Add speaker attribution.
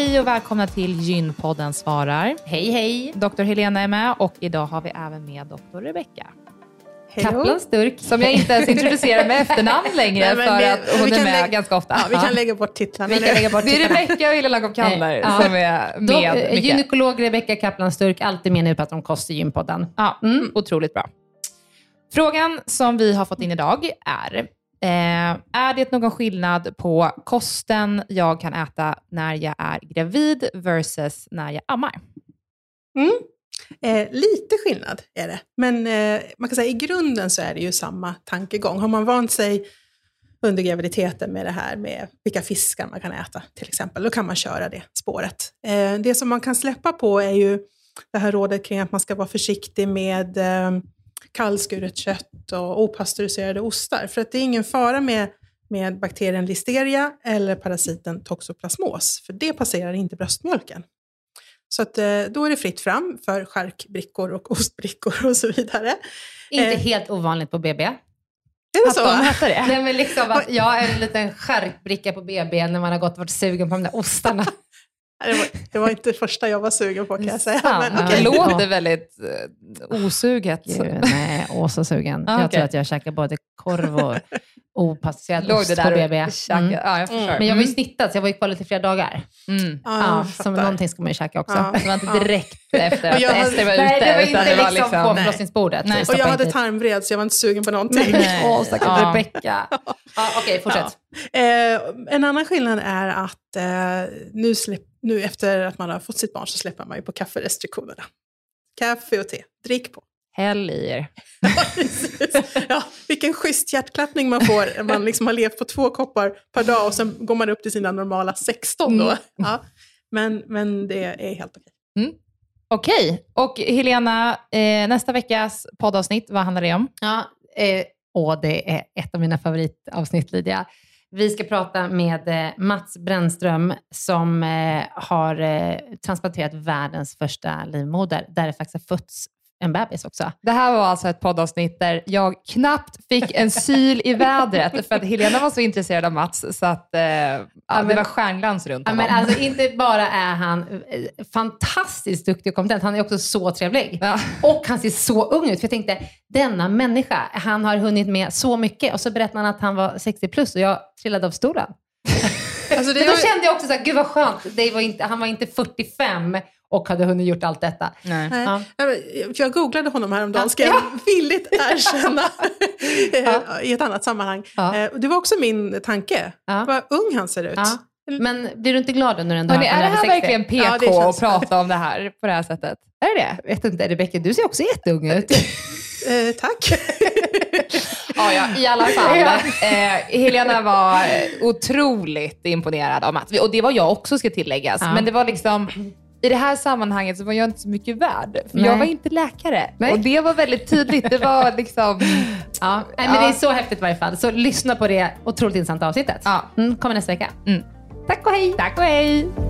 Speaker 1: Hej och välkomna till Gynpodden svarar.
Speaker 2: Hej hej!
Speaker 1: Doktor Helena är med och idag har vi även med doktor Rebecka.
Speaker 2: Kaplan Sturk.
Speaker 1: Som jag inte ens introducerar med efternamn längre Nej, för det, att hon är med lägga, ganska ofta.
Speaker 3: Ja, vi kan lägga bort titlarna.
Speaker 1: Vi kan lägga bort det är Rebecka och Helena Kander ja. som är med. Då,
Speaker 2: mycket. Gynekolog Rebecka Kaplan Sturk, alltid med när vi pratar om kost i Gynpodden.
Speaker 1: Ja, mm. Otroligt bra. Frågan som vi har fått in idag är, Eh, är det någon skillnad på kosten jag kan äta när jag är gravid versus när jag ammar?
Speaker 3: Mm. Eh, lite skillnad är det, men eh, man kan säga i grunden så är det ju samma tankegång. Har man vant sig under graviditeten med det här med vilka fiskar man kan äta till exempel, då kan man köra det spåret. Eh, det som man kan släppa på är ju det här rådet kring att man ska vara försiktig med eh, kallskuret kött och opastöriserade ostar. För att det är ingen fara med, med bakterien listeria eller parasiten toxoplasmos, för det passerar inte bröstmjölken. Så att, eh, då är det fritt fram för skärkbrickor och ostbrickor och så vidare.
Speaker 2: Inte eh. helt ovanligt på BB.
Speaker 3: Är det
Speaker 2: att
Speaker 3: så?
Speaker 2: De heter det. Nej, men liksom att jag är en liten skärkbricka på BB när man har gått och varit sugen på de där ostarna.
Speaker 3: Det var, det var inte det första jag var sugen på kan jag säga. Men,
Speaker 1: okay. Det låter väldigt uh, osuget.
Speaker 2: nej, åsa sugen. Ah, jag okay. tror att jag käkar både falukorv och opastöriserad
Speaker 1: Låg
Speaker 2: ost
Speaker 1: det
Speaker 2: på BB.
Speaker 1: och käkade?
Speaker 2: Mm.
Speaker 1: Ja, jag förstår.
Speaker 2: Men jag var ju snittad, så jag var ju kvar lite flera dagar.
Speaker 1: Mm.
Speaker 3: Ja,
Speaker 2: Ja,
Speaker 3: jag
Speaker 2: så
Speaker 3: fattar.
Speaker 2: någonting ska man ju käka också.
Speaker 3: Ja.
Speaker 1: Det var inte direkt efter
Speaker 3: Och
Speaker 1: att
Speaker 3: jag hade-
Speaker 1: Ester var ute.
Speaker 2: Nej, det var inte
Speaker 1: det var
Speaker 2: liksom, på
Speaker 1: Nej.
Speaker 2: förlossningsbordet.
Speaker 1: Nej.
Speaker 3: Och jag hade tarmvred så jag var inte sugen på någonting.
Speaker 1: Nej.
Speaker 2: Åh, stackars
Speaker 1: Ja.
Speaker 2: Rebecka. Ja, Okej, fortsätt.
Speaker 3: Eh, en annan skillnad är att eh, nu, släpp, nu efter att man har fått sitt barn så släpper man ju på kafferestriktionerna. Kaffe och te, drick på.
Speaker 1: Häll i er.
Speaker 3: Ja, vilken schysst hjärtklappning man får när man liksom har levt på två koppar per dag och sen går man upp till sina normala 16 då.
Speaker 1: Mm.
Speaker 3: Ja, men, men det är helt okej.
Speaker 1: Okej, och Helena, eh, nästa veckas poddavsnitt, vad handlar det om?
Speaker 2: Ja, eh, och det är ett av mina favoritavsnitt, Lydia. Vi ska prata med eh, Mats Brännström som eh, har eh, transplanterat världens första livmoder, där det faktiskt har fötts en bebis också.
Speaker 1: Det här var alltså ett poddavsnitt där jag knappt fick en syl i vädret för att Helena var så intresserad av Mats så att eh, ja, det
Speaker 2: men-
Speaker 1: var stjärnglans runt
Speaker 2: Ja,
Speaker 1: honom.
Speaker 2: men alltså, inte bara är han eh, fantastiskt duktig och kompetent, han är också så trevlig.
Speaker 1: Ja.
Speaker 2: Och han ser så ung ut. För jag tänkte, denna människa, han har hunnit med så mycket. Och så berättade han att han var 60 plus och jag trillade av stolen.
Speaker 3: Alltså det
Speaker 2: Men då
Speaker 3: var-
Speaker 2: kände jag också så här, gud vad skönt. Var inte, han var inte 45 och hade hunnit gjort allt detta.
Speaker 1: Nej.
Speaker 3: Nej.
Speaker 2: Ja.
Speaker 3: Jag googlade honom häromdagen, ska jag villigt erkänna,
Speaker 2: Ja.
Speaker 3: i ett annat sammanhang.
Speaker 2: Ja.
Speaker 3: Eh, Det var också min tanke,
Speaker 2: Ja.
Speaker 3: vad ung han ser ut.
Speaker 2: Ja. Men blir du inte glad nu när du ändå
Speaker 1: Hörrni,
Speaker 2: har
Speaker 1: är det här
Speaker 2: 60?
Speaker 1: verkligen PK
Speaker 3: Ja, känns
Speaker 1: att prata om det här på det här sättet? Är det det?
Speaker 2: Vet inte, Rebecka, du ser också jätteung ut.
Speaker 3: Eh, tack.
Speaker 1: Ja, ja, i alla fall. Eh, Helena var otroligt imponerad av Mats. Och det var jag också ska tilläggas.
Speaker 2: Ja.
Speaker 1: Men det var liksom, i det här sammanhanget så var jag inte så mycket värd. För
Speaker 2: Nej.
Speaker 1: jag var inte läkare.
Speaker 2: Nej.
Speaker 1: Och det var väldigt tydligt. Det var liksom...
Speaker 2: Ja, nej, men det är så häftigt i varje fall. Så lyssna på det otroligt intressanta avsnittet.
Speaker 1: Ja.
Speaker 2: Mm, kommer nästa vecka.
Speaker 1: Mm.
Speaker 2: Tack och hej!
Speaker 1: Tack och hej!